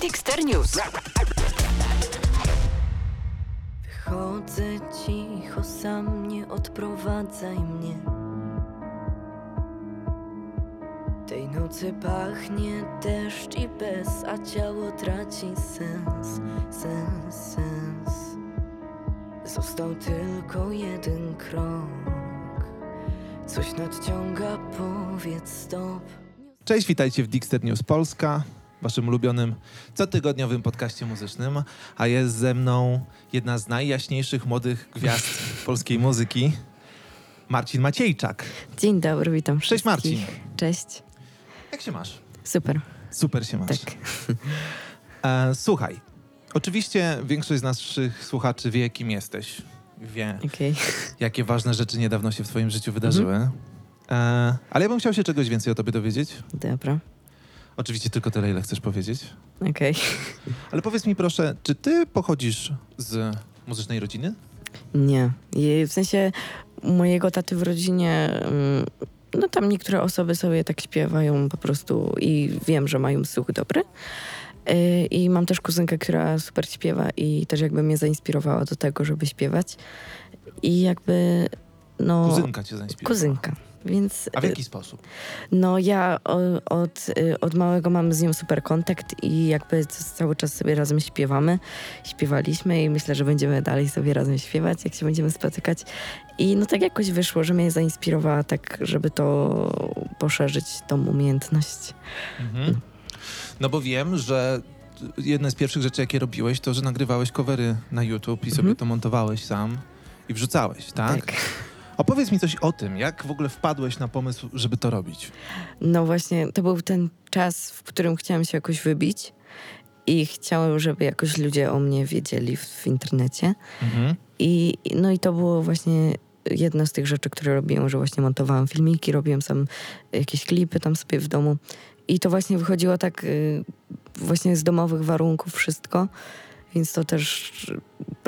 Dixter News. Chodzę cicho, sam nie odprowadzaj mnie. Tej nocy pachnie deszcz i bez, a ciało traci sens, sens, sens. Został tylko jeden krok. Coś nadciąga, powiedz stop. Cześć, witajcie w Dixter News Polska, waszym ulubionym cotygodniowym podcaście muzycznym, a jest ze mną jedna z najjaśniejszych młodych gwiazd polskiej muzyki, Marcin Maciejczak. Dzień dobry, witam Cześć wszystkich. Marcin. Cześć. Jak się masz? Super, Super się masz. tak. E, słuchaj, oczywiście większość z naszych słuchaczy wie, kim jesteś. Wie, Okej. jakie ważne rzeczy niedawno się w twoim życiu wydarzyły. E, ale ja bym chciał się czegoś więcej o tobie dowiedzieć. Dobra. Oczywiście tylko tyle, ile chcesz powiedzieć. Okej. Ale powiedz mi proszę, czy ty pochodzisz z muzycznej rodziny? Nie. W sensie mojego taty w rodzinie, mm, no tam niektóre osoby sobie tak śpiewają po prostu i wiem, że mają słuch dobry. Y, I mam też kuzynkę, która super śpiewa i też jakby mnie zainspirowała do tego, żeby śpiewać. I jakby, no... Kuzynka cię zainspirowała. Kuzynka. Więc A w y, jaki sposób? no ja od, y, od małego mam z nią super kontakt i jakby cały czas sobie razem śpiewamy. Śpiewaliśmy i myślę, że będziemy dalej sobie razem śpiewać, jak się będziemy spotykać. I no tak jakoś wyszło, że mnie zainspirowała tak, żeby to poszerzyć, tą umiejętność. Mhm. No bo wiem, że jedne z pierwszych rzeczy, jakie robiłeś, to, że nagrywałeś covery na YouTube i sobie Mhm. to montowałeś sam i wrzucałeś, tak? Tak. Opowiedz mi coś o tym, jak w ogóle wpadłeś na pomysł, żeby to robić. No właśnie, to był ten czas, w którym chciałam się jakoś wybić i chciałam, żeby jakoś ludzie o mnie wiedzieli w, w internecie. Mhm. I no i to było właśnie jedna z tych rzeczy, które robiłam, że właśnie montowałam filmiki, robiłam sam jakieś klipy tam sobie w domu. I to właśnie wychodziło tak y, właśnie z domowych warunków wszystko. Więc to też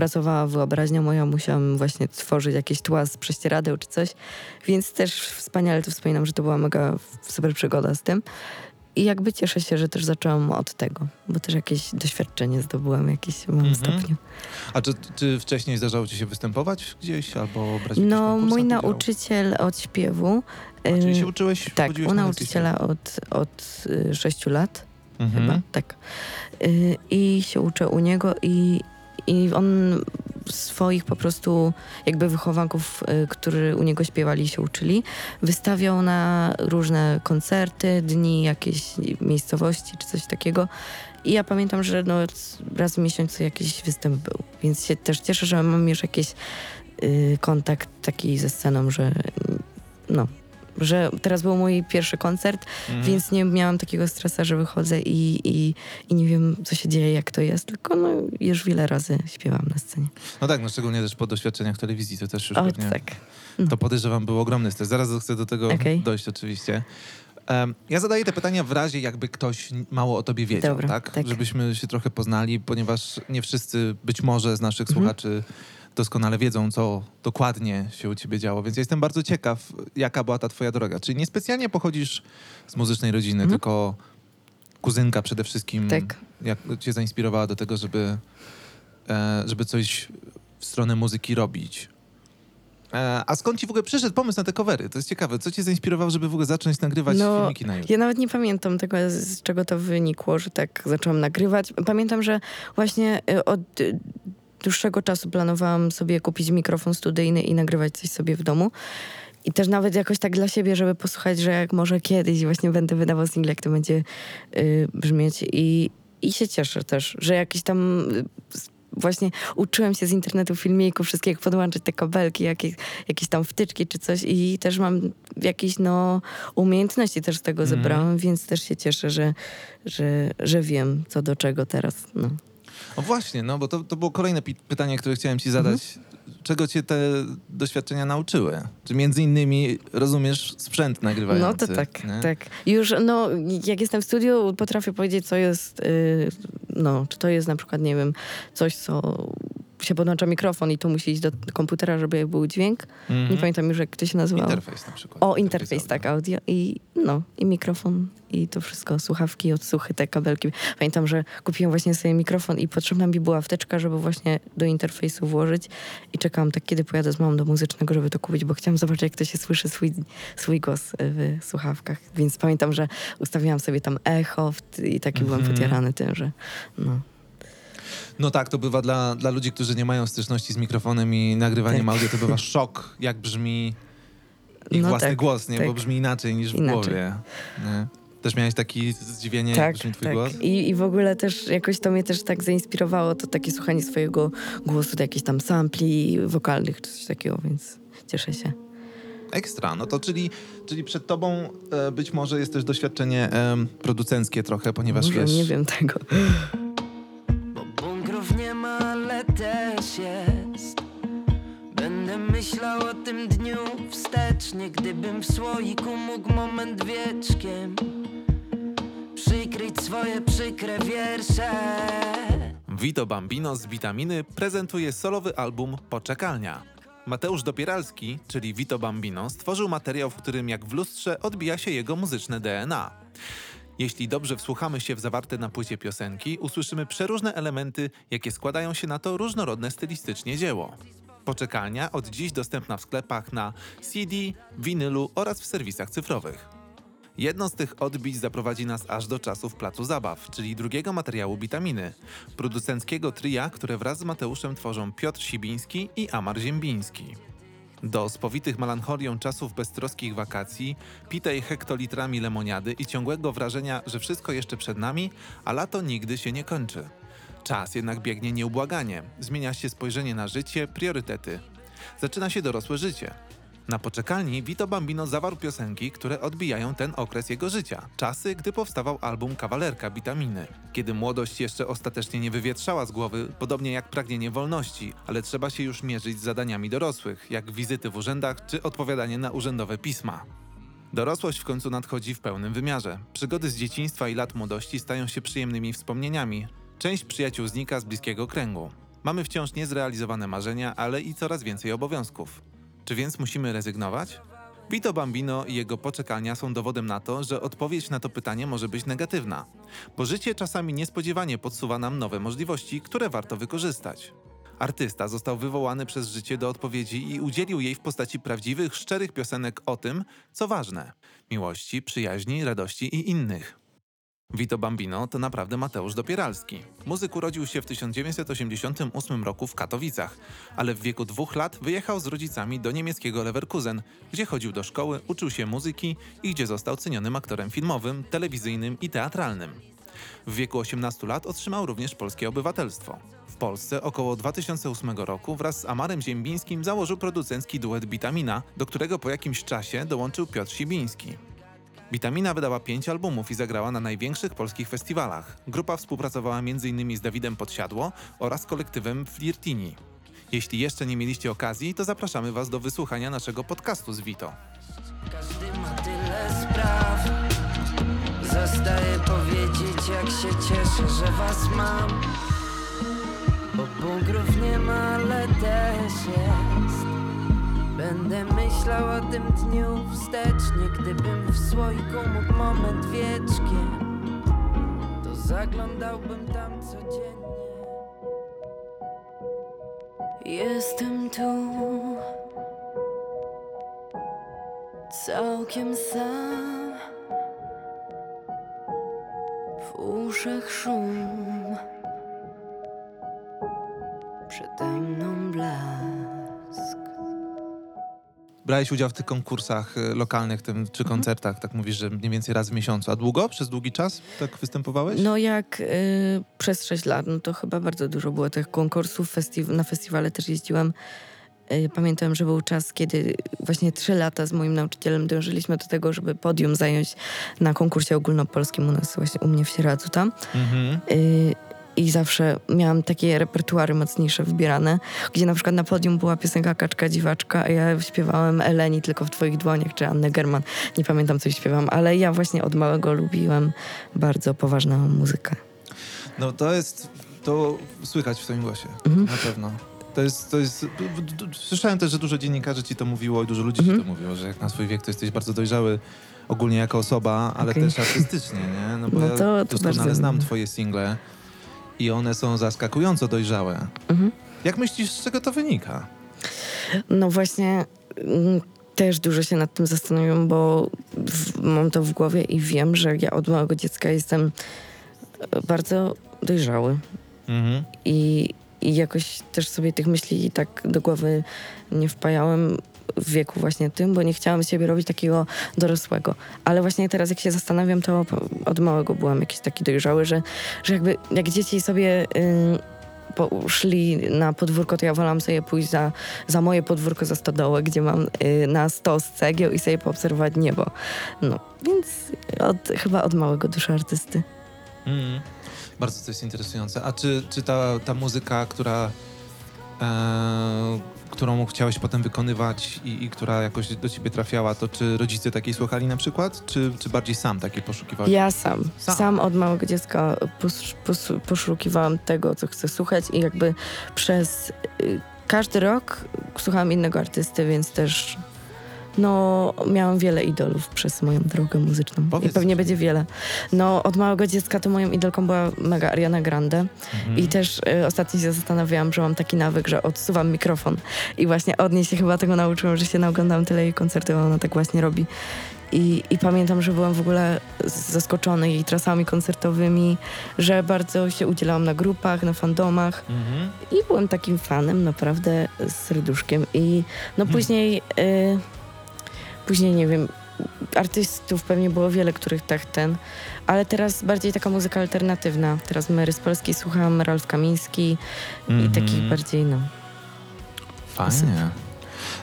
pracowała wyobraźnia moja, musiałam właśnie tworzyć jakieś tła z prześcieradeł czy coś. Więc też wspaniale to wspominam, że to była mega super przygoda z tym. I jakby cieszę się, że też zaczęłam od tego, bo też jakieś doświadczenie zdobyłam jakieś w małym Mhm. stopniu. A czy, czy wcześniej zdarzało ci się występować gdzieś albo brać No, mój nauczyciel od śpiewu. A, czyli y, się uczyłeś, tak, u na nauczyciela od, od y, sześciu lat, Mhm. chyba, tak. Y, I się uczę u niego i, i on swoich po prostu jakby wychowanków, y, którzy u niego śpiewali się uczyli, wystawiał na różne koncerty, dni jakiejś miejscowości czy coś takiego. I ja pamiętam, że no, raz w miesiącu jakiś występ był, więc się też cieszę, że mam już jakiś y, kontakt taki ze sceną, że no, że teraz był mój pierwszy koncert, Mhm. więc nie miałam takiego stresa, że wychodzę i, i, i nie wiem, co się dzieje, jak to jest, tylko no, już wiele razy śpiewam na scenie. No tak, no szczególnie też po doświadczeniach telewizji, to też już O, pewnie... tak. To podejrzewam był ogromny stres. Zaraz chcę do tego Okej. dojść oczywiście. Em, ja zadaję te pytania w razie, jakby ktoś mało o tobie wiedział, Dobra, tak? tak. Żebyśmy się trochę poznali, ponieważ nie wszyscy być może z naszych Mhm. słuchaczy doskonale wiedzą, co dokładnie się u ciebie działo. Więc ja jestem bardzo ciekaw, jaka była ta twoja droga. Czyli niespecjalnie pochodzisz z muzycznej rodziny, Mhm. tylko kuzynka przede wszystkim Tak. jak cię zainspirowała do tego, żeby, e, żeby coś w stronę muzyki robić. E, a skąd ci w ogóle przyszedł pomysł na te covery? To jest ciekawe. Co cię zainspirowało, żeby w ogóle zacząć nagrywać No, filmiki na YouTube? Ja nawet nie pamiętam tego, z czego to wynikło, że tak zaczęłam nagrywać. Pamiętam, że właśnie y, od dłuższego czasu planowałam sobie kupić mikrofon studyjny i nagrywać coś sobie w domu. I też nawet jakoś tak dla siebie, żeby posłuchać, że jak może kiedyś właśnie będę wydawał single, jak to będzie y, brzmieć. I, I się cieszę też, że jakiś tam y, właśnie uczyłem się z internetu filmików, wszystkiego podłączyć te kabelki, jakieś, jakieś tam wtyczki czy coś i też mam jakieś no umiejętności też z tego Mhm. zebrałam, więc też się cieszę, że, że, że wiem co do czego teraz. No. O właśnie, no bo to, to było kolejne pytanie, które chciałem ci zadać. Czego cię te doświadczenia nauczyły? Czy między innymi rozumiesz sprzęt nagrywający? No to tak, nie? tak. Już, no, jak jestem w studiu, potrafię powiedzieć, co jest, y, no, czy to jest na przykład, nie wiem, coś, co się podłącza mikrofon i to musi iść do komputera, żeby był dźwięk. Mhm. Nie pamiętam już, jak to się nazywało. Interfejs na przykład. O, interfejs, tak, audio. i no, i mikrofon i to wszystko, słuchawki, odsłuchy, te kabelki. Pamiętam, że kupiłem właśnie sobie mikrofon i potrzebna mi była wteczka, żeby właśnie do interfejsu włożyć i czekałam tak, kiedy pojadę z mamą do muzycznego, żeby to kupić, bo chciałam zobaczyć, jak to się słyszy swój, swój głos w słuchawkach. Więc pamiętam, że ustawiłam sobie tam echo i taki byłem Mhm. podjarany tym, że no. No tak, to bywa dla, dla ludzi, którzy nie mają styczności z mikrofonem i nagrywaniem Tak. audio, to bywa szok, jak brzmi ich No własny tak, głos, nie? Bo tak. brzmi inaczej niż w Inaczej. głowie. Nie? Też miałeś takie zdziwienie, jak Tak, brzmi twój tak. głos? I, I w ogóle też jakoś to mnie też tak zainspirowało, to takie słuchanie swojego głosu, do jakichś tam sampli wokalnych czy coś takiego, więc cieszę się. Ekstra, no to czyli, czyli przed tobą e, być może jest też doświadczenie em, producenckie trochę, ponieważ nie wiem, wiesz... nie wiem tego. Tym dniu wstecznie Gdybym w słoiku mógł moment wieczkiem Przykryć swoje przykre wiersze Vito Bambino z Witaminy prezentuje solowy album Poczekalnia. Mateusz Dopieralski, czyli Vito Bambino, stworzył materiał, w którym jak w lustrze odbija się jego muzyczne DNA. Jeśli dobrze wsłuchamy się w zawarte na płycie piosenki, usłyszymy przeróżne elementy, jakie składają się na to różnorodne stylistycznie dzieło. Poczekalnia od dziś dostępna w sklepach na CD, winylu oraz w serwisach cyfrowych. Jedno z tych odbić zaprowadzi nas aż do czasów Placu Zabaw, czyli drugiego materiału Witaminy, producenckiego tria, które wraz z Mateuszem tworzą Piotr Sibiński i Amar Ziembiński. Do spowitych melancholią czasów beztroskich wakacji, pitej hektolitrami lemoniady i ciągłego wrażenia, że wszystko jeszcze przed nami, a lato nigdy się nie kończy. Czas jednak biegnie nieubłaganie, zmienia się spojrzenie na życie, priorytety. Zaczyna się dorosłe życie. Na poczekalni Vito Bambino zawarł piosenki, które odbijają ten okres jego życia. Czasy, gdy powstawał album Kawalerka Witaminy. Kiedy młodość jeszcze ostatecznie nie wywietrzała z głowy, podobnie jak pragnienie wolności, ale trzeba się już mierzyć z zadaniami dorosłych, jak wizyty w urzędach czy odpowiadanie na urzędowe pisma. Dorosłość w końcu nadchodzi w pełnym wymiarze. Przygody z dzieciństwa i lat młodości stają się przyjemnymi wspomnieniami. Część przyjaciół znika z bliskiego kręgu. Mamy wciąż niezrealizowane marzenia, ale i coraz więcej obowiązków. Czy więc musimy rezygnować? Vito Bambino i jego poczekalnia są dowodem na to, że odpowiedź na to pytanie może być negatywna, bo życie czasami niespodziewanie podsuwa nam nowe możliwości, które warto wykorzystać. Artysta został wywołany przez życie do odpowiedzi i udzielił jej w postaci prawdziwych, szczerych piosenek o tym, co ważne miłości, przyjaźni, radości i innych. Vito Bambino to naprawdę Mateusz Dopieralski. Muzyk urodził się w 1988 roku w Katowicach, ale w wieku dwóch lat wyjechał z rodzicami do niemieckiego Leverkusen, gdzie chodził do szkoły, uczył się muzyki i gdzie został cenionym aktorem filmowym, telewizyjnym i teatralnym. W wieku 18 lat otrzymał również polskie obywatelstwo. W Polsce około 2008 roku wraz z Amarem Ziembińskim założył producencki duet Bitamina, do którego po jakimś czasie dołączył Piotr Sibiński. Witamina wydała pięć albumów i zagrała na największych polskich festiwalach. Grupa współpracowała m.in. z Dawidem Podsiadło oraz kolektywem Flirtini. Jeśli jeszcze nie mieliście okazji, to zapraszamy Was do wysłuchania naszego podcastu z Vito. Każdy ma tyle spraw Zostaje powiedzieć jak się cieszę, że was mam Bo nie ma, ale też jest Będę myślał o tym dniu wstecznie Gdybym w słoiku mógł moment wieczkiem To zaglądałbym tam codziennie. Jestem tu. Całkiem sam. W uszach szum, przede mną Brałeś udział w tych konkursach y, lokalnych tym, czy koncertach, tak mówisz, że mniej więcej raz w miesiącu. A długo? Przez długi czas tak występowałeś? No jak y, przez 6 lat, no to chyba bardzo dużo było tych konkursów. Festi- na festiwale też jeździłam. Y, pamiętam, że był czas, kiedy właśnie 3 lata z moim nauczycielem dążyliśmy do tego, żeby podium zająć na konkursie ogólnopolskim u nas właśnie u mnie w Sieradzu tam. Mhm. Y, I zawsze miałam takie repertuary mocniejsze wybierane, gdzie na przykład na podium była piosenka Kaczka Dziwaczka, a ja śpiewałem Eleni tylko w twoich dłoniach, czy Annę German. Nie pamiętam, co śpiewam, ale ja właśnie od małego lubiłam bardzo poważną muzykę. No to jest, to słychać w twoim głosie, Mhm. na pewno. To jest, to jest, słyszałem też, że dużo dziennikarzy ci to mówiło i dużo ludzi Mhm. ci to mówiło, że jak na swój wiek to jesteś bardzo dojrzały ogólnie jako osoba, ale Okej. też artystycznie, nie? No bo No ja to- to doskonale bardzo znam twoje single i one są zaskakująco dojrzałe. Mhm. Jak myślisz, z czego to wynika? No właśnie mm, też dużo się nad tym zastanawiam, bo w, mam to w głowie i wiem, że ja od małego dziecka jestem e, bardzo dojrzały Mhm. i, i jakoś też sobie tych myśli tak do głowy nie wpajałem w wieku właśnie tym, bo nie chciałam siebie robić takiego dorosłego. Ale właśnie teraz jak się zastanawiam, to od małego byłam jakiś taki dojrzały, że, że jakby jak dzieci sobie y, poszli na podwórko, to ja wolałam sobie pójść za, za moje podwórko, za stodołę, gdzie mam y, na stos cegieł i sobie poobserwować niebo. No, więc od, chyba od małego dusza artysty. Mhm. Bardzo to jest interesujące. A czy, czy ta, ta muzyka, która, e, którą chciałeś potem wykonywać i, i która jakoś do ciebie trafiała, to czy rodzice takiej słuchali na przykład, czy, czy bardziej sam takiej poszukiwałeś? Ja sam. Sam. Sam, od małego dziecka pos, pos, poszukiwałam tego, co chcę słuchać i jakby przez y, każdy rok słuchałam innego artysty, więc też no, miałam wiele idolów przez moją drogę muzyczną. Powiedz I pewnie coś. będzie wiele. No, od małego dziecka to moją idolką była mega Ariana Grande. Mhm. I też y, ostatnio się zastanawiałam, że mam taki nawyk, że odsuwam mikrofon. I właśnie od niej się chyba tego nauczyłam, że się naoglądam tyle jej koncertów, a ona tak właśnie robi. I, I pamiętam, że byłam w ogóle zaskoczony jej trasami koncertowymi, że bardzo się udzielałam na grupach, na fandomach Mhm. i byłem takim fanem naprawdę z serduszkiem. I no Hmm. później, y, później nie wiem, artystów pewnie było wiele, których tak ten, ale teraz bardziej taka muzyka alternatywna. Teraz Mary z Polski słucham, Ralf Kamiński i Mhm. takich bardziej, no. Fajnie.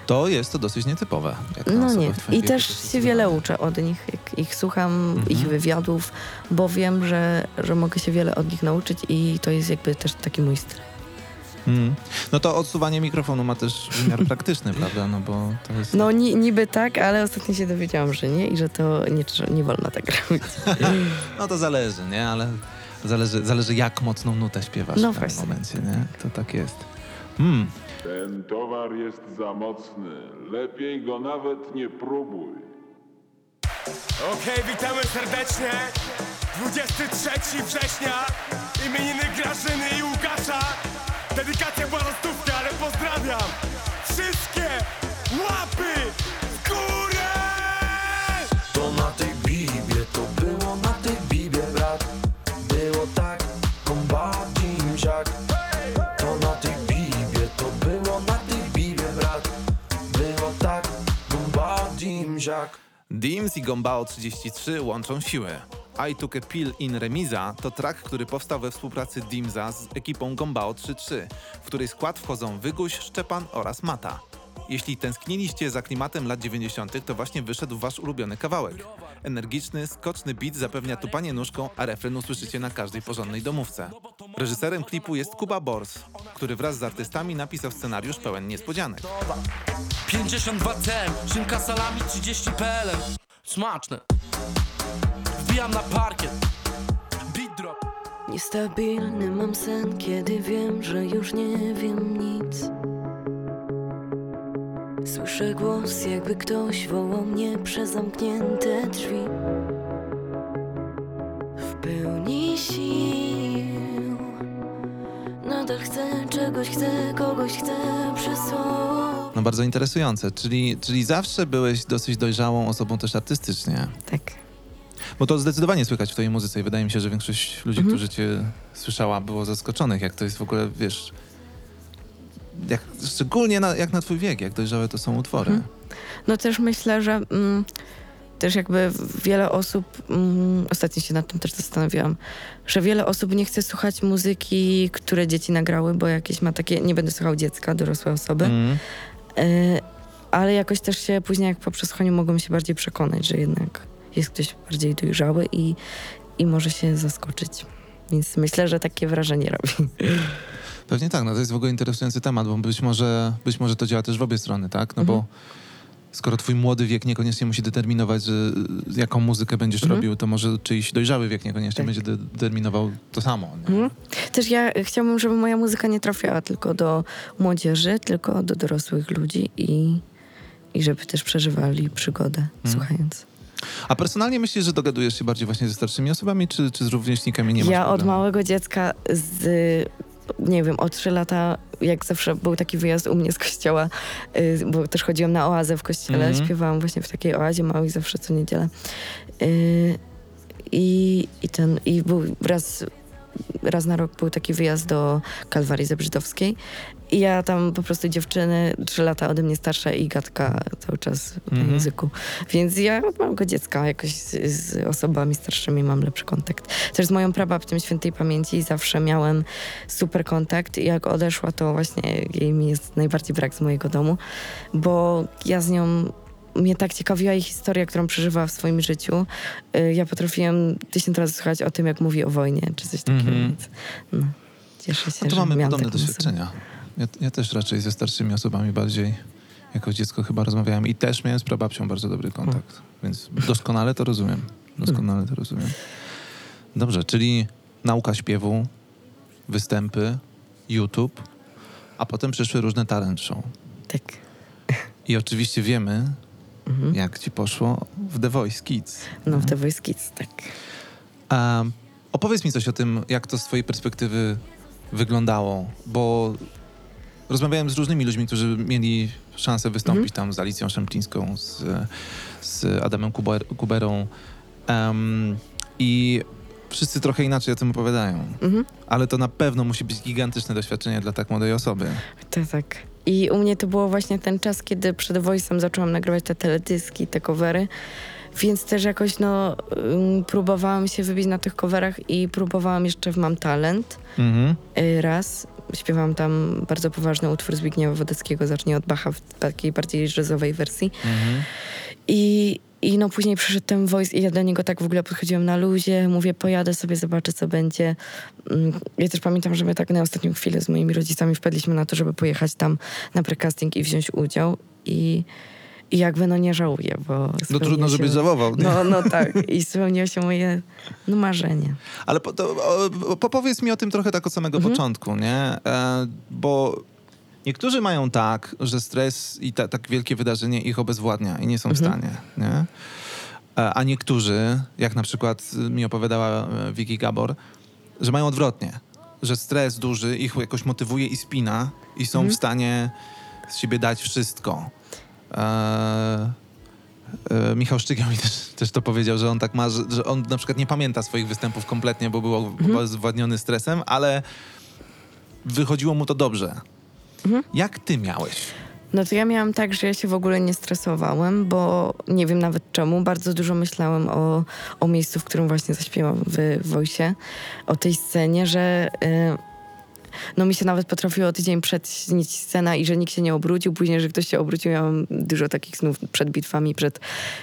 To jest to dosyć nietypowe. No nie. I też się wiele uczę od nich, jak ich słucham, Mhm. ich wywiadów, bo wiem, że, że mogę się wiele od nich nauczyć i to jest jakby też taki mój styl. Mm. No to odsuwanie mikrofonu ma też wymiar praktyczny, prawda? No bo to jest... No ni, niby tak, ale ostatnio się dowiedziałam, że nie i że to nie, nie wolno tak robić. No to zależy, nie? Ale zależy, zależy jak mocną nutę śpiewasz No w właśnie. momencie, nie? To tak jest. Mm. Ten towar jest za mocny. Lepiej go nawet nie próbuj. Okej, witamy serdecznie. 23 września. Była na stówkę, ale pozdrawiam. Wszystkie łapy w górę! To na tej bibie, to było na tej bibie, brat Było tak, kombatim ziak To na tej bibie, to było na tej bibie, brat Było tak, kombatim ziak Dims i Gombao 33 łączą siły. I Took a Pill in Remiza to track, który powstał we współpracy Dimza z ekipą Gombao 33, w której skład wchodzą Wyguś, Szczepan oraz Mata. Jeśli tęskniliście za klimatem lat 90., to właśnie wyszedł wasz ulubiony kawałek. Energiczny, skoczny beat zapewnia tupanie nóżką, a refren usłyszycie na każdej porządnej domówce. Reżyserem klipu jest Kuba Bors, który wraz z artystami napisał scenariusz pełen niespodzianek. 52 cm, szynka salami 30 PLN Smaczne Wbijam na parkiet Beat drop Niestabilny mam sen, kiedy wiem, że już nie wiem nic. Słyszę głos, jakby ktoś wołał mnie przez zamknięte drzwi. W pełni sił. Nadal chcę czegoś, chcę kogoś, chcę sobie. No bardzo interesujące, czyli, czyli zawsze byłeś dosyć dojrzałą osobą też artystycznie. Tak. Bo to zdecydowanie słychać w twojej muzyce i wydaje mi się, że większość ludzi, Mhm. którzy cię słyszała, było zaskoczonych, jak to jest w ogóle, wiesz, jak, szczególnie na, jak na twój wiek, jak dojrzałe to są utwory. Mhm. No też myślę, że mm, też jakby wiele osób, mm, ostatnio się nad tym też zastanawiałam, że wiele osób nie chce słuchać muzyki, które dzieci nagrały, bo jakieś ma takie, nie będę słuchał dziecka, dorosłe osoby, Mm. y, ale jakoś też się później jak po przesłuchaniu mogą się bardziej przekonać, że jednak jest ktoś bardziej dojrzały i, i może się zaskoczyć. Więc myślę, że takie wrażenie robi. Pewnie tak, no to jest w ogóle interesujący temat, bo być może, być może to działa też w obie strony, tak? No bo skoro twój młody wiek niekoniecznie musi determinować, że jaką muzykę będziesz Mhm. robił, to może czyjś dojrzały wiek niekoniecznie Tak. będzie de- determinował to samo. Mhm. Też ja chciałabym, żeby moja muzyka nie trafiała tylko do młodzieży, tylko do dorosłych ludzi i, i żeby też przeżywali przygodę słuchając. A personalnie myślisz, że dogadujesz się bardziej właśnie ze starszymi osobami, czy, czy z rówieśnikami nie masz Ja od problemu? małego dziecka z, nie wiem, o trzy lata, jak zawsze był taki wyjazd u mnie z kościoła, y, bo też chodziłam na oazę w kościele, Mhm. śpiewałam właśnie w takiej oazie małej zawsze co niedzielę. Y, I, i ten, i był raz, raz na rok był taki wyjazd do Kalwarii Zebrzydowskiej i ja tam po prostu dziewczyny, trzy lata ode mnie starsze i gadka cały czas po Mhm. języku. Więc ja od małego dziecka jakoś z, z osobami starszymi mam lepszy kontakt. Też z moją prababcią świętej pamięci zawsze miałem super kontakt i jak odeszła, to właśnie jej mi jest najbardziej brak z mojego domu, bo ja z nią mnie tak ciekawiła jej historia, którą przeżywała w swoim życiu. Y, Ja potrafiłem tysiąc razy słuchać o tym, jak mówi o wojnie, czy coś takiego. Więc, no, cieszę się, No to mamy podobne taką osobę. Ja, ja też raczej ze starszymi osobami bardziej jako dziecko chyba rozmawiałem i też miałem z prababcią bardzo dobry kontakt, więc doskonale to rozumiem. Doskonale to rozumiem. Dobrze, czyli nauka śpiewu, występy, YouTube, a potem przyszły różne talent show. Tak. I oczywiście wiemy, Mhm. jak ci poszło w The Voice Kids. No, w The Voice Kids, tak. A opowiedz mi coś o tym, jak to z twojej perspektywy wyglądało, bo rozmawiałem z różnymi ludźmi, którzy mieli szansę wystąpić tam z Alicją Szemplińską, z, z Adamem Kuber, Kuberą em, i wszyscy trochę inaczej o tym opowiadają. Mhm. Ale to na pewno musi być gigantyczne doświadczenie dla tak młodej osoby. To tak. I u mnie to było właśnie ten czas, kiedy przed Voice'em zaczęłam nagrywać te teledyski, te covery. Więc też jakoś no próbowałam się wybić na tych coverach i próbowałam jeszcze w Mam Talent Mhm. y, raz. Śpiewałam tam bardzo poważny utwór Zbigniewa Wodeckiego, zacznie od Bacha w takiej bardziej jazzowej wersji. Mhm. I, I no później przyszedł ten voice i ja do niego tak w ogóle podchodziłam na luzie, mówię pojadę sobie, zobaczę co będzie. Mm, Ja też pamiętam, że my tak na ostatnią chwilę z moimi rodzicami wpadliśmy na to, żeby pojechać tam na precasting i wziąć udział i, i jakby no nie żałuję, bo... No trudno, się- żebyś żałował. Nie? No, no tak i spełniło się moje no, marzenie. Ale po, to, o, popowiedz mi o tym trochę tak od samego Mhm. początku, nie? E, bo niektórzy mają tak, że stres i ta, tak wielkie wydarzenie ich obezwładnia i nie są w Mhm. stanie, nie? E, a niektórzy, jak na przykład mi opowiadała e, Vicky Gabor, że mają odwrotnie, że stres duży ich jakoś motywuje i spina i są Mhm. w stanie z siebie dać wszystko. E, Michał Szczygiel mi też, też to powiedział, że on tak ma, że, że on na przykład nie pamięta swoich występów kompletnie, bo był Mhm. obezwładniony stresem, ale wychodziło mu to dobrze. Mhm. Jak ty miałeś? No to ja miałam tak, że ja się w ogóle nie stresowałem, bo nie wiem nawet czemu. Bardzo dużo myślałem o, o miejscu, w którym właśnie zaśpiewam w Wojsie, o tej scenie, że y, no mi się nawet potrafiło tydzień przed śnić scena i że nikt się nie obrócił. Później, że ktoś się obrócił, ja mam dużo takich snów przed bitwami, przed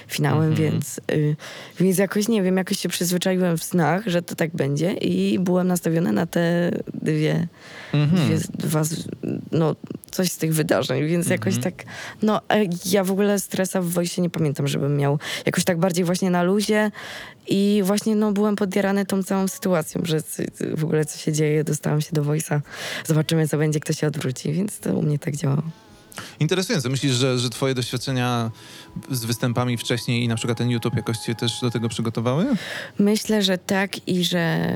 finałem, Mhm. więc, y, więc jakoś nie wiem, jakoś się przyzwyczaiłem w snach, że to tak będzie i byłem nastawiona na te dwie Mhm. dwie, dwa, no coś z tych wydarzeń, więc jakoś Mhm. tak, no e, ja w ogóle stresa w Wojsie nie pamiętam, żebym miał jakoś tak bardziej właśnie na luzie i właśnie no byłem podjarany tą całą sytuacją, że w ogóle co się dzieje, dostałam się do Wojsa, zobaczymy co będzie, kto się odwróci, więc to u mnie tak działało. Interesujące. Myślisz, że, że twoje doświadczenia z występami wcześniej i na przykład ten YouTube jakoś cię też do tego przygotowały? Myślę, że tak i że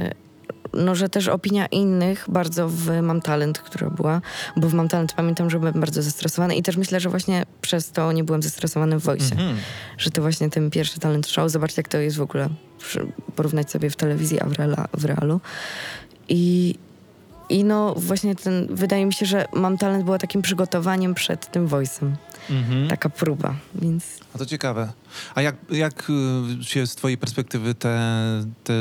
no, że też opinia innych bardzo w Mam Talent, która była, bo w Mam Talent pamiętam, że byłem bardzo zestresowany i też myślę, że właśnie przez to nie byłem zestresowany w Voice. Mhm. że to właśnie ten pierwszy talent show, zobaczcie jak to jest w ogóle, porównać sobie w telewizji, a w, reala, w realu. I, I no właśnie ten, wydaje mi się, że Mam Talent było takim przygotowaniem przed tym voice'em, Mhm. taka próba, więc A to ciekawe. A jak, jak y, się z twojej perspektywy te, te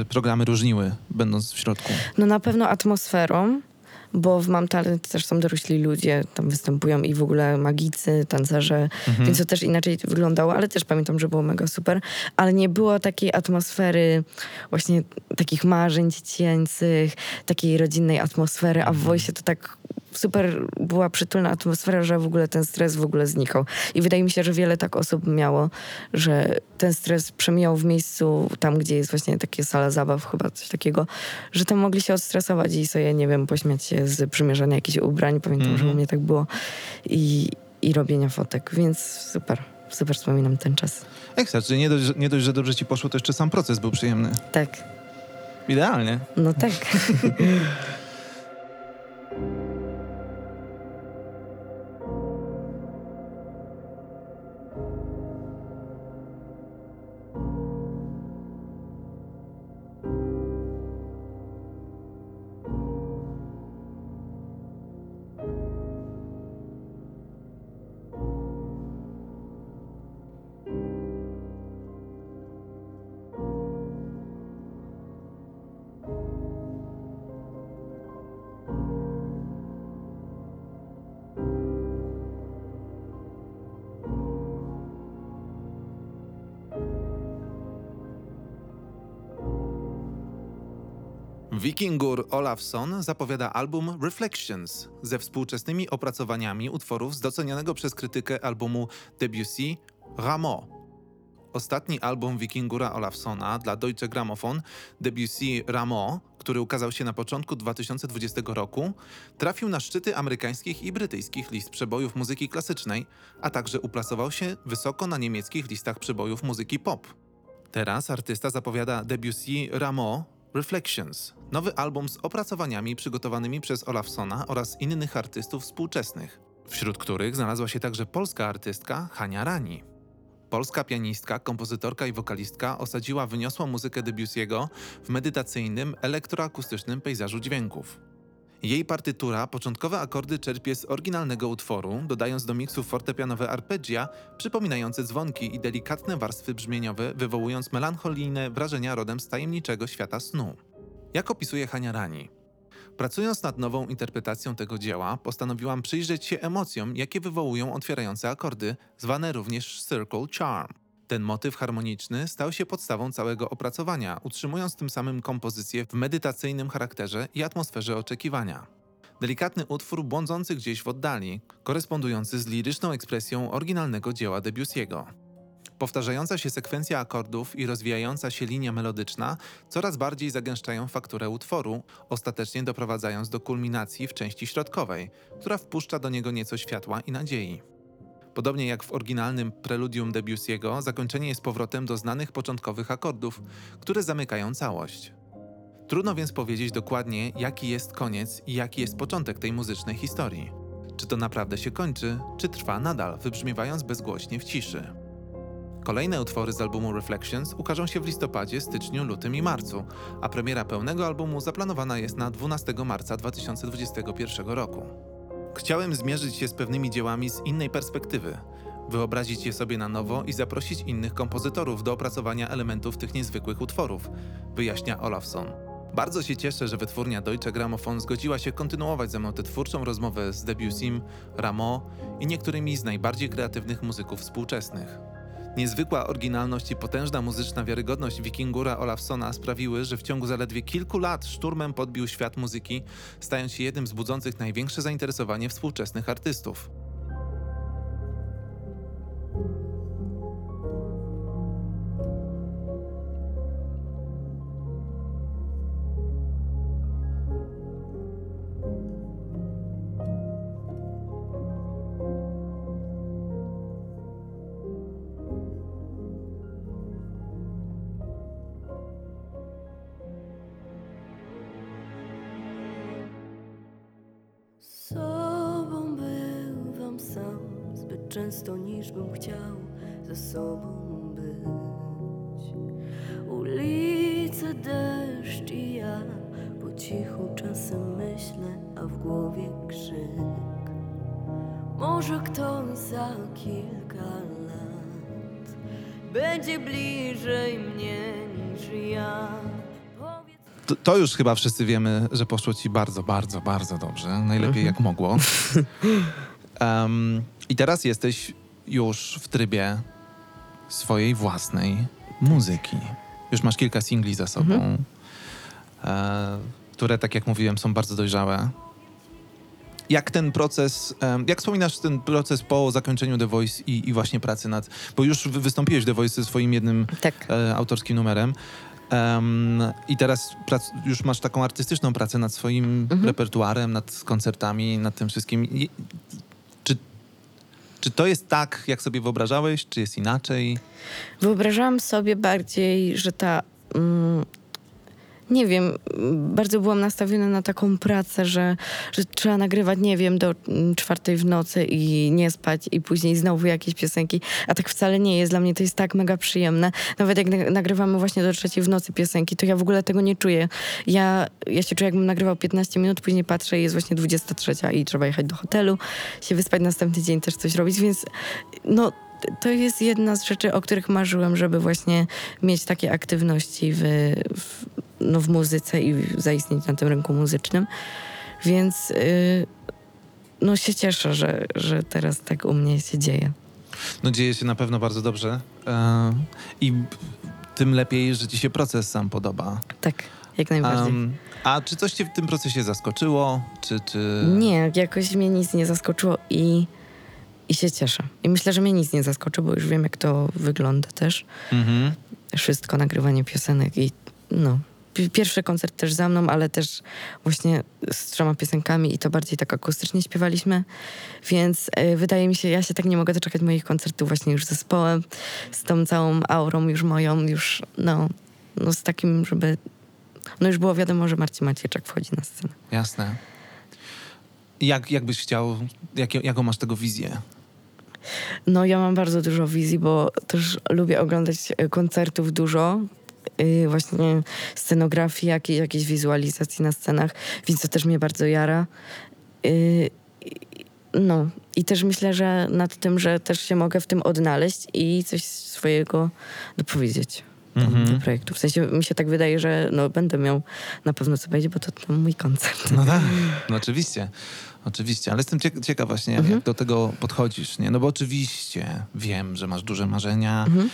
y, programy różniły, będąc w środku? no na pewno atmosferą, bo w Mam Talent też są dorośli ludzie, tam występują i w ogóle magicy, tancerze, Mhm. więc to też inaczej wyglądało, ale też pamiętam, że było mega super, ale nie było takiej atmosfery właśnie takich marzeń dziecięcych, takiej rodzinnej atmosfery, a w Voice to tak super była przytulna atmosfera, że w ogóle ten stres w ogóle znikał. I wydaje mi się, że wiele tak osób miało, że ten stres przemijał w miejscu tam, gdzie jest właśnie takie sala zabaw, chyba coś takiego, że tam mogli się odstresować i sobie, nie wiem, pośmiać się z przymierzania jakichś ubrań. Pamiętam, że u mnie tak było. I, i robienia fotek, więc super. Super wspominam ten czas. Ekstra, czyli nie dość, nie dość, że dobrze ci poszło, to jeszcze sam proces był przyjemny. Tak, Idealnie. no tak. Wikingur Olafsson zapowiada album Reflections ze współczesnymi opracowaniami utworów z docenionego przez krytykę albumu Debussy Rameau. Ostatni album Wikingura Olafsona dla Deutsche Grammophon Debussy Rameau, który ukazał się na początku 2020 roku, trafił na szczyty amerykańskich i brytyjskich list przebojów muzyki klasycznej, a także uplasował się wysoko na niemieckich listach przebojów muzyki pop. Teraz artysta zapowiada Debussy Rameau Reflections, nowy album z opracowaniami przygotowanymi przez Olafsona oraz innych artystów współczesnych, wśród których znalazła się także polska artystka Hania Rani. Polska pianistka, kompozytorka i wokalistka osadziła wyniosłą muzykę Debussy'ego w medytacyjnym, elektroakustycznym pejzażu dźwięków. Jej partytura początkowe akordy czerpie z oryginalnego utworu, dodając do miksu fortepianowe arpeggia przypominające dzwonki i delikatne warstwy brzmieniowe, wywołując melancholijne wrażenia rodem z tajemniczego świata snu. Jak opisuje Hania Rani? Pracując nad nową interpretacją tego dzieła, postanowiłam przyjrzeć się emocjom, jakie wywołują otwierające akordy, zwane również Circle Charm. Ten motyw harmoniczny stał się podstawą całego opracowania, utrzymując tym samym kompozycję w medytacyjnym charakterze i atmosferze oczekiwania. Delikatny utwór błądzący gdzieś w oddali, korespondujący z liryczną ekspresją oryginalnego dzieła Debussy'ego. Powtarzająca się sekwencja akordów i rozwijająca się linia melodyczna coraz bardziej zagęszczają fakturę utworu, ostatecznie doprowadzając do kulminacji w części środkowej, która wpuszcza do niego nieco światła i nadziei. Podobnie jak w oryginalnym preludium Debussy'ego, zakończenie jest powrotem do znanych początkowych akordów, które zamykają całość. Trudno więc powiedzieć dokładnie, jaki jest koniec i jaki jest początek tej muzycznej historii. Czy to naprawdę się kończy, czy trwa nadal, wybrzmiewając bezgłośnie w ciszy. Kolejne utwory z albumu Reflections ukażą się w listopadzie, styczniu, lutym i marcu, a premiera pełnego albumu zaplanowana jest na 12 marca 2021 roku. Chciałem zmierzyć się z pewnymi dziełami z innej perspektywy, wyobrazić je sobie na nowo i zaprosić innych kompozytorów do opracowania elementów tych niezwykłych utworów, wyjaśnia Olafson. Bardzo się cieszę, że wytwórnia Deutsche Grammophon zgodziła się kontynuować ze mną tę twórczą rozmowę z Debussym, Rameau i niektórymi z najbardziej kreatywnych muzyków współczesnych. Niezwykła oryginalność i potężna muzyczna wiarygodność Wikingura Olafsona sprawiły, że w ciągu zaledwie kilku lat szturmem podbił świat muzyki, stając się jednym z budzących największe zainteresowanie współczesnych artystów. Czasem myślę, a w głowie krzyk. Może ktoś za kilka lat będzie bliżej mnie niż ja. To, to już chyba wszyscy wiemy, że poszło ci bardzo, bardzo, bardzo dobrze. Najlepiej jak mogło. Em, I teraz jesteś już w trybie swojej własnej muzyki. Już masz kilka singli za sobą, e, które, tak jak mówiłem, są bardzo dojrzałe. Jak ten proces, jak wspominasz ten proces po zakończeniu The Voice i, i właśnie pracy nad, bo już wy- wystąpiłeś w The Voice ze swoim jednym Tak. e, autorskim numerem. Em, I teraz prac, już masz taką artystyczną pracę nad swoim repertuarem, nad koncertami, nad tym wszystkim. I, czy, czy to jest tak, jak sobie wyobrażałeś, czy jest inaczej? Wyobrażałam sobie bardziej, że ta. Mm, nie wiem, bardzo byłam nastawiona na taką pracę, że, że trzeba nagrywać, nie wiem, do czwartej w nocy i nie spać, i później znowu jakieś piosenki. A tak wcale nie jest. Dla mnie to jest tak mega przyjemne. Nawet jak na- nagrywamy właśnie do trzeciej w nocy piosenki, to ja w ogóle tego nie czuję. Ja, ja się czuję, jakbym nagrywał 15 minut, później patrzę i jest właśnie 23 i trzeba jechać do hotelu, się wyspać następny dzień, też coś robić, więc no to jest jedna z rzeczy, o których marzyłem, żeby właśnie mieć takie aktywności w, w, no, w muzyce i zaistnieć na tym rynku muzycznym. Więc y, no się cieszę, że, że teraz tak u mnie się dzieje. No dzieje się na pewno bardzo dobrze e, i tym lepiej, że ci się proces sam podoba. Tak, jak najbardziej. Em, a czy coś cię w tym procesie zaskoczyło? Czy, czy... Nie, jakoś mnie nic nie zaskoczyło i, i się cieszę. I myślę, że mnie nic nie zaskoczy, bo już wiem, jak to wygląda też. Mhm. wszystko, nagrywanie piosenek i no. Pi- Pierwszy koncert też za mną, ale też właśnie z trzema piosenkami i to bardziej tak akustycznie śpiewaliśmy, więc y, wydaje mi się, ja się tak nie mogę doczekać moich koncertów właśnie już z zespołem, z tą całą aurą już moją, już no, no z takim, żeby no już było wiadomo, że Marcin Macieczek wchodzi na scenę. Jasne. Jak, jak byś chciał, jakie, jaką masz tego wizję? No ja mam bardzo dużo wizji, bo też lubię oglądać e, koncertów dużo. Yy, właśnie scenografii, jakiej, jakiejś wizualizacji na scenach, więc to też mnie bardzo jara. Yy, i- no i też myślę, że nad tym, że też się mogę w tym odnaleźć i coś swojego dopowiedzieć tam, Mhm. do projektu. W sensie mi się tak wydaje, że no, będę miał na pewno co będzie, bo to, to mój koncert. No tak, no oczywiście. Oczywiście, ale jestem cieka- ciekaw właśnie, jak, jak do tego podchodzisz, nie? No bo oczywiście wiem, że masz duże marzenia e,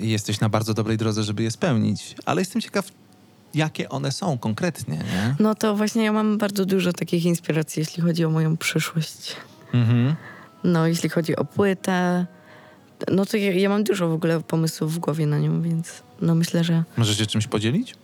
i jesteś na bardzo dobrej drodze, żeby je spełnić, ale jestem ciekaw, jakie one są konkretnie, nie? No to właśnie ja mam bardzo dużo takich inspiracji, jeśli chodzi o moją przyszłość. Mhm. No, jeśli chodzi o płytę, no to ja, ja mam dużo w ogóle pomysłów w głowie na nią, więc no myślę, że Możesz się czymś podzielić?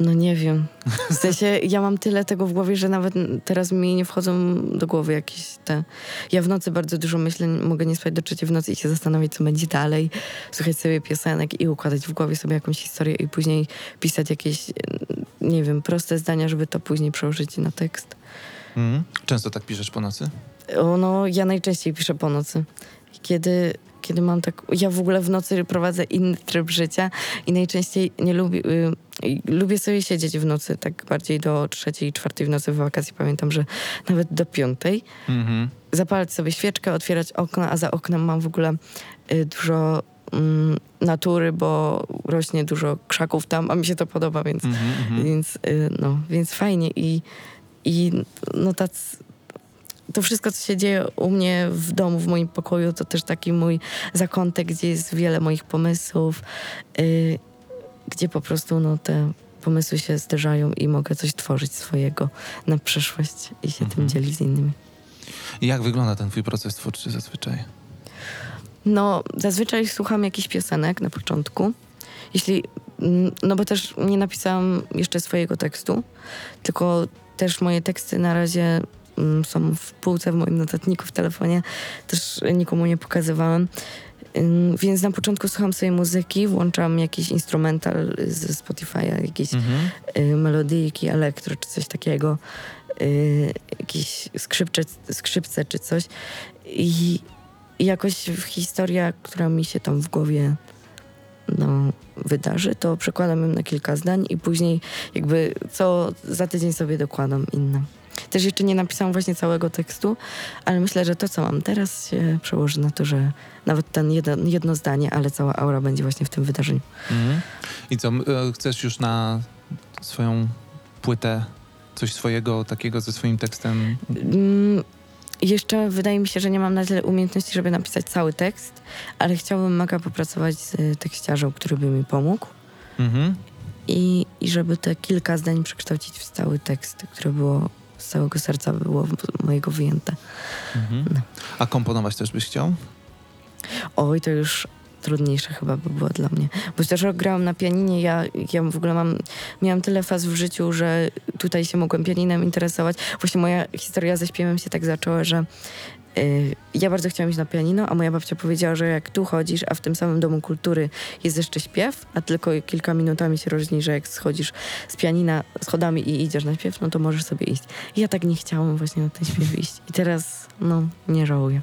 No nie wiem. W sensie ja mam tyle tego w głowie, że nawet teraz mi nie wchodzą do głowy jakieś te... Ja w nocy bardzo dużo myślę, mogę nie spać do trzeciej w nocy i się zastanawiać, co będzie dalej, słuchać sobie piosenek i układać w głowie sobie jakąś historię i później pisać jakieś, nie wiem, proste zdania, żeby to później przełożyć na tekst. Mhm. Często tak piszesz po nocy? O, no, ja najczęściej piszę po nocy. Kiedy, kiedy mam tak. Ja w ogóle w nocy prowadzę inny tryb życia i najczęściej nie lubię. Y, lubię sobie siedzieć w nocy, tak bardziej do trzeciej, czwartej w nocy w wakacji. Pamiętam, że nawet do piątej. Mhm. Zapalać sobie świeczkę, otwierać okna, a za oknem mam w ogóle y, dużo mm, natury, bo rośnie dużo krzaków tam, a mi się to podoba, więc Mhm, mhm. więc, y, no, więc fajnie i, i no tac, to wszystko, co się dzieje u mnie w domu, w moim pokoju, to też taki mój zakątek, gdzie jest wiele moich pomysłów, y, gdzie po prostu no, te pomysły się zderzają i mogę coś tworzyć swojego na przyszłość i się tym dzielić z innymi. I Jak wygląda ten twój proces twórczy zazwyczaj? No, zazwyczaj słucham jakichś piosenek na początku. Jeśli, mm, no bo też nie napisałam jeszcze swojego tekstu, tylko też moje teksty na razie są w półce w moim notatniku w telefonie, też nikomu nie pokazywałam. Więc na początku słucham sobie muzyki, włączam jakiś instrumental ze Spotify'a, jakieś Mhm. y, melodyjki, elektro czy coś takiego, y, jakieś skrzypce, skrzypce czy coś. I, I jakoś historia, która mi się tam w głowie no, wydarzy, to przekładam ją na kilka zdań i później jakby co za tydzień sobie dokładam inne. Też jeszcze nie napisałam właśnie całego tekstu, ale myślę, że to, co mam teraz, się przełoży na to, że nawet ten jedno, jedno zdanie, ale cała aura będzie właśnie w tym wydarzeniu. Mhm. I co, e, chcesz już na swoją płytę coś swojego takiego ze swoim tekstem? Mm, jeszcze wydaje mi się, że nie mam na tyle umiejętności, żeby napisać cały tekst, ale chciałbym mega popracować z tekściarzem, który by mi pomógł Mhm. i, i żeby te kilka zdań przekształcić w cały tekst, który było z całego serca było mojego wyjęte. Mhm. A komponować też byś chciał? Oj, to już trudniejsze chyba by było dla mnie. Bo też grałam na pianinie, ja, ja w ogóle mam, miałam tyle faz w życiu, że tutaj się mogłem pianinem interesować. Właśnie moja historia ze śpiewem się tak zaczęła, że ja bardzo chciałam iść na pianino, a moja babcia powiedziała, że jak tu chodzisz, a w tym samym domu kultury jest jeszcze śpiew, a tylko kilka minutami się różni, że jak schodzisz z pianina schodami i idziesz na śpiew, no to możesz sobie iść. I ja tak nie chciałam właśnie na ten śpiew iść. I teraz, no, nie żałuję.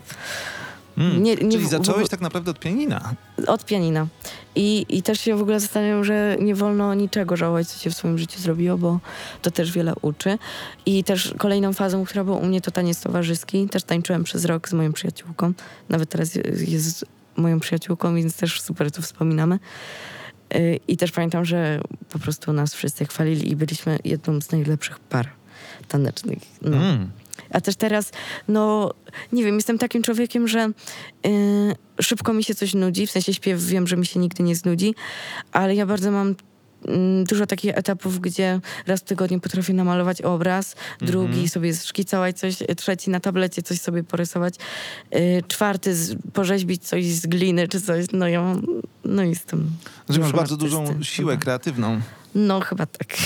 Mm. Nie- nie Czyli zacząłeś ogóle- tak naprawdę od pianina. Od pianina. I, I też się w ogóle zastanawiam, że nie wolno niczego żałować, co się w swoim życiu zrobiło, bo to też wiele uczy. I też kolejną fazą, która była u mnie, to taniec towarzyski. Też tańczyłem przez rok z moją przyjaciółką. Nawet teraz je- jest moją przyjaciółką, więc też super to wspominamy. Y, I też pamiętam, że po prostu nas wszyscy chwalili i byliśmy jedną z najlepszych par tanecznych. No. Mm. A też teraz, no nie wiem, jestem takim człowiekiem, że yy, szybko mi się coś nudzi, w sensie śpiew wiem, że mi się nigdy nie znudzi, ale ja bardzo mam mm, dużo takich etapów, gdzie raz w tygodniu potrafię namalować obraz, drugi sobie szkicować coś, trzeci na tablecie coś sobie porysować, yy, czwarty z, porzeźbić coś z gliny czy coś, no ja no jestem Że masz bardzo dużą siłę chyba. kreatywną. No chyba tak.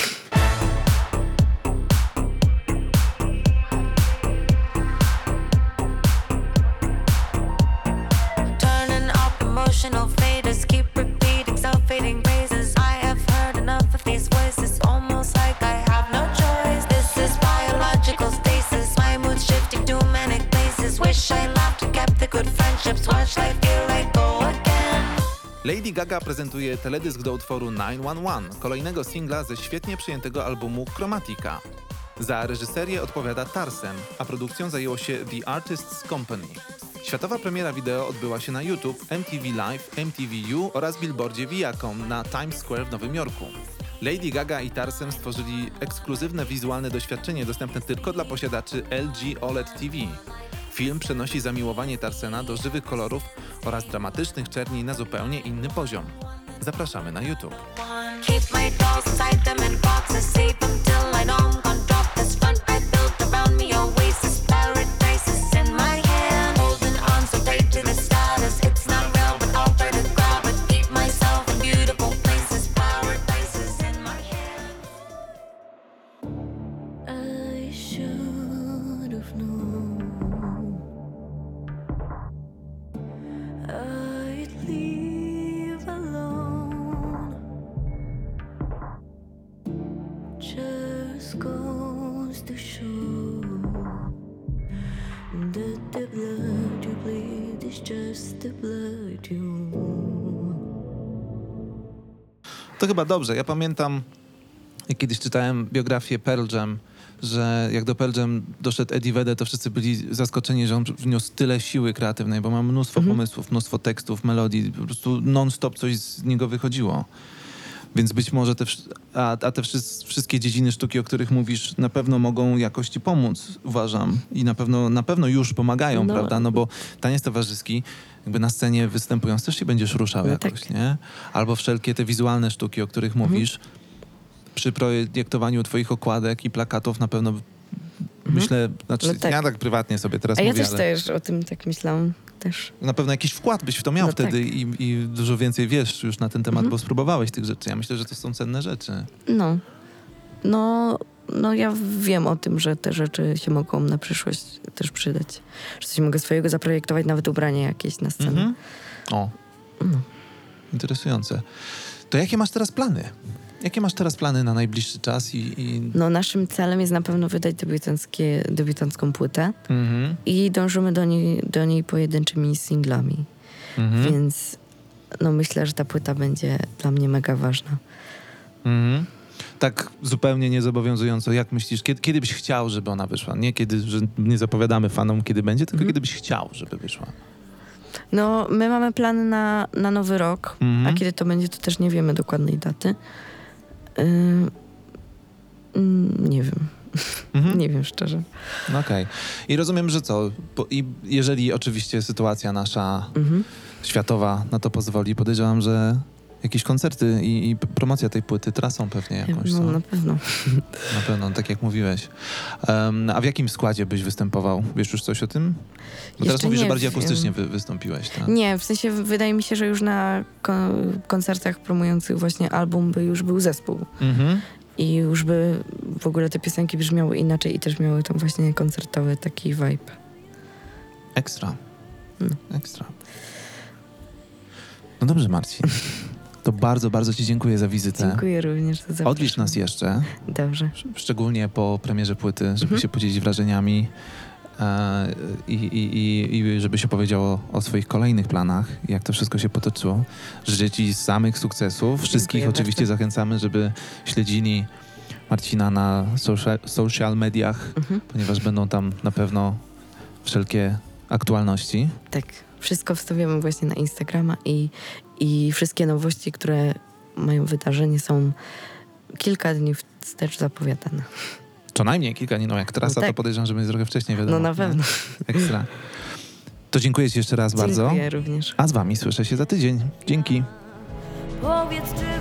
Lady Gaga prezentuje teledysk do utworu 911, kolejnego singla ze świetnie przyjętego albumu Chromatica. Za reżyserię odpowiada Tarsem, a produkcją zajęło się The Artists Company. Światowa premiera wideo odbyła się na YouTube, MTV Live, MTVU oraz billboardzie Viacom na Times Square w Nowym Jorku. Lady Gaga i Tarsem stworzyli ekskluzywne wizualne doświadczenie dostępne tylko dla posiadaczy LG OLED TV. Film przenosi zamiłowanie Tarsena do żywych kolorów oraz dramatycznych czerni na zupełnie inny poziom. Zapraszamy na YouTube. Chyba dobrze. Ja pamiętam, jak kiedyś czytałem biografię Pearl Jam, że jak do Pearl Jam doszedł Eddie Vedder, to wszyscy byli zaskoczeni, że on wniósł tyle siły kreatywnej, bo ma mnóstwo pomysłów, mnóstwo tekstów, melodii, po prostu non-stop coś z niego wychodziło. Więc być może te, a, a te wszy- wszystkie dziedziny sztuki, o których mówisz, na pewno mogą jakoś ci pomóc, uważam. I na pewno, na pewno już pomagają, No. prawda? No bo taniec towarzyski, jakby na scenie występując, też się będziesz ruszał No jakoś, tak. nie? Albo wszelkie te wizualne sztuki, o których Mhm. mówisz, przy projektowaniu twoich okładek i plakatów na pewno myślę, znaczy No tak. ja tak prywatnie sobie teraz A ja mówię, też ale też o tym tak myślałam. Też. na pewno jakiś wkład byś w to miał No wtedy tak. i, i dużo więcej wiesz już na ten temat, Mhm. bo spróbowałeś tych rzeczy. Ja myślę, że to są cenne rzeczy. No. No, no ja wiem o tym, że te rzeczy się mogą na przyszłość też przydać. Że coś mogę swojego zaprojektować, nawet ubranie jakieś na scenę. Mhm. O, No. interesujące. To jakie masz teraz plany? Jakie masz teraz plany na najbliższy czas i... i... No naszym celem jest na pewno wydać debiutanckie, debiutancką płytę Mhm. i dążymy do niej, do niej pojedynczymi singlami. Mhm. Więc no myślę, że ta płyta będzie dla mnie mega ważna. Mhm. Tak zupełnie niezobowiązująco, jak myślisz, kiedy, kiedy byś chciał, żeby ona wyszła? Nie kiedy, że nie zapowiadamy fanom, kiedy będzie, tylko kiedy byś chciał, żeby wyszła. No, my mamy plany na, na nowy rok, a kiedy to będzie, to też nie wiemy dokładnej daty. Ym, mm, nie wiem. Mhm. Nie wiem szczerze. Okej. I rozumiem, że co? Po, I jeżeli oczywiście sytuacja nasza Mhm. światowa na to pozwoli, podejrzewam, że jakieś koncerty i, i promocja tej płyty, trasą pewnie jakąś, No co? na pewno. Na pewno, tak jak mówiłeś. Em, a w jakim składzie byś występował? Wiesz już coś o tym? Bo teraz mówisz, że bardziej akustycznie wy, wystąpiłeś, tak? Nie, w sensie wydaje mi się, że już na ko- koncertach promujących właśnie album by już był zespół. Mhm. I już by w ogóle te piosenki brzmiały inaczej i też miały tam właśnie koncertowy taki vibe. Ekstra. No. Ekstra. No dobrze, Marcin. To bardzo, bardzo Ci dziękuję za wizytę. Dziękuję również za zaproszenie. Odwiedź nas jeszcze, Dobrze. szczególnie po premierze płyty, żeby Mhm. się podzielić wrażeniami e, i, i, i, i żeby się powiedziało o swoich kolejnych planach, jak to wszystko się potoczyło. Życzę Ci samych sukcesów. Wszystkich Dziękuję oczywiście bardzo. zachęcamy, żeby śledzili Marcina na social, social mediach, Mhm. ponieważ będą tam na pewno wszelkie aktualności. Tak. Wszystko wstawiamy właśnie na Instagrama i, i wszystkie nowości, które mają wydarzenie są kilka dni wstecz zapowiadane. Co najmniej kilka dni, no jak trasa, No to tak. podejrzewam, że będzie trochę wcześniej wiadomo. No na pewno. Ekstra. To dziękuję Ci jeszcze raz bardzo. Dziękuję również. A z Wami słyszę się za tydzień. Dzięki. Powiedz, czy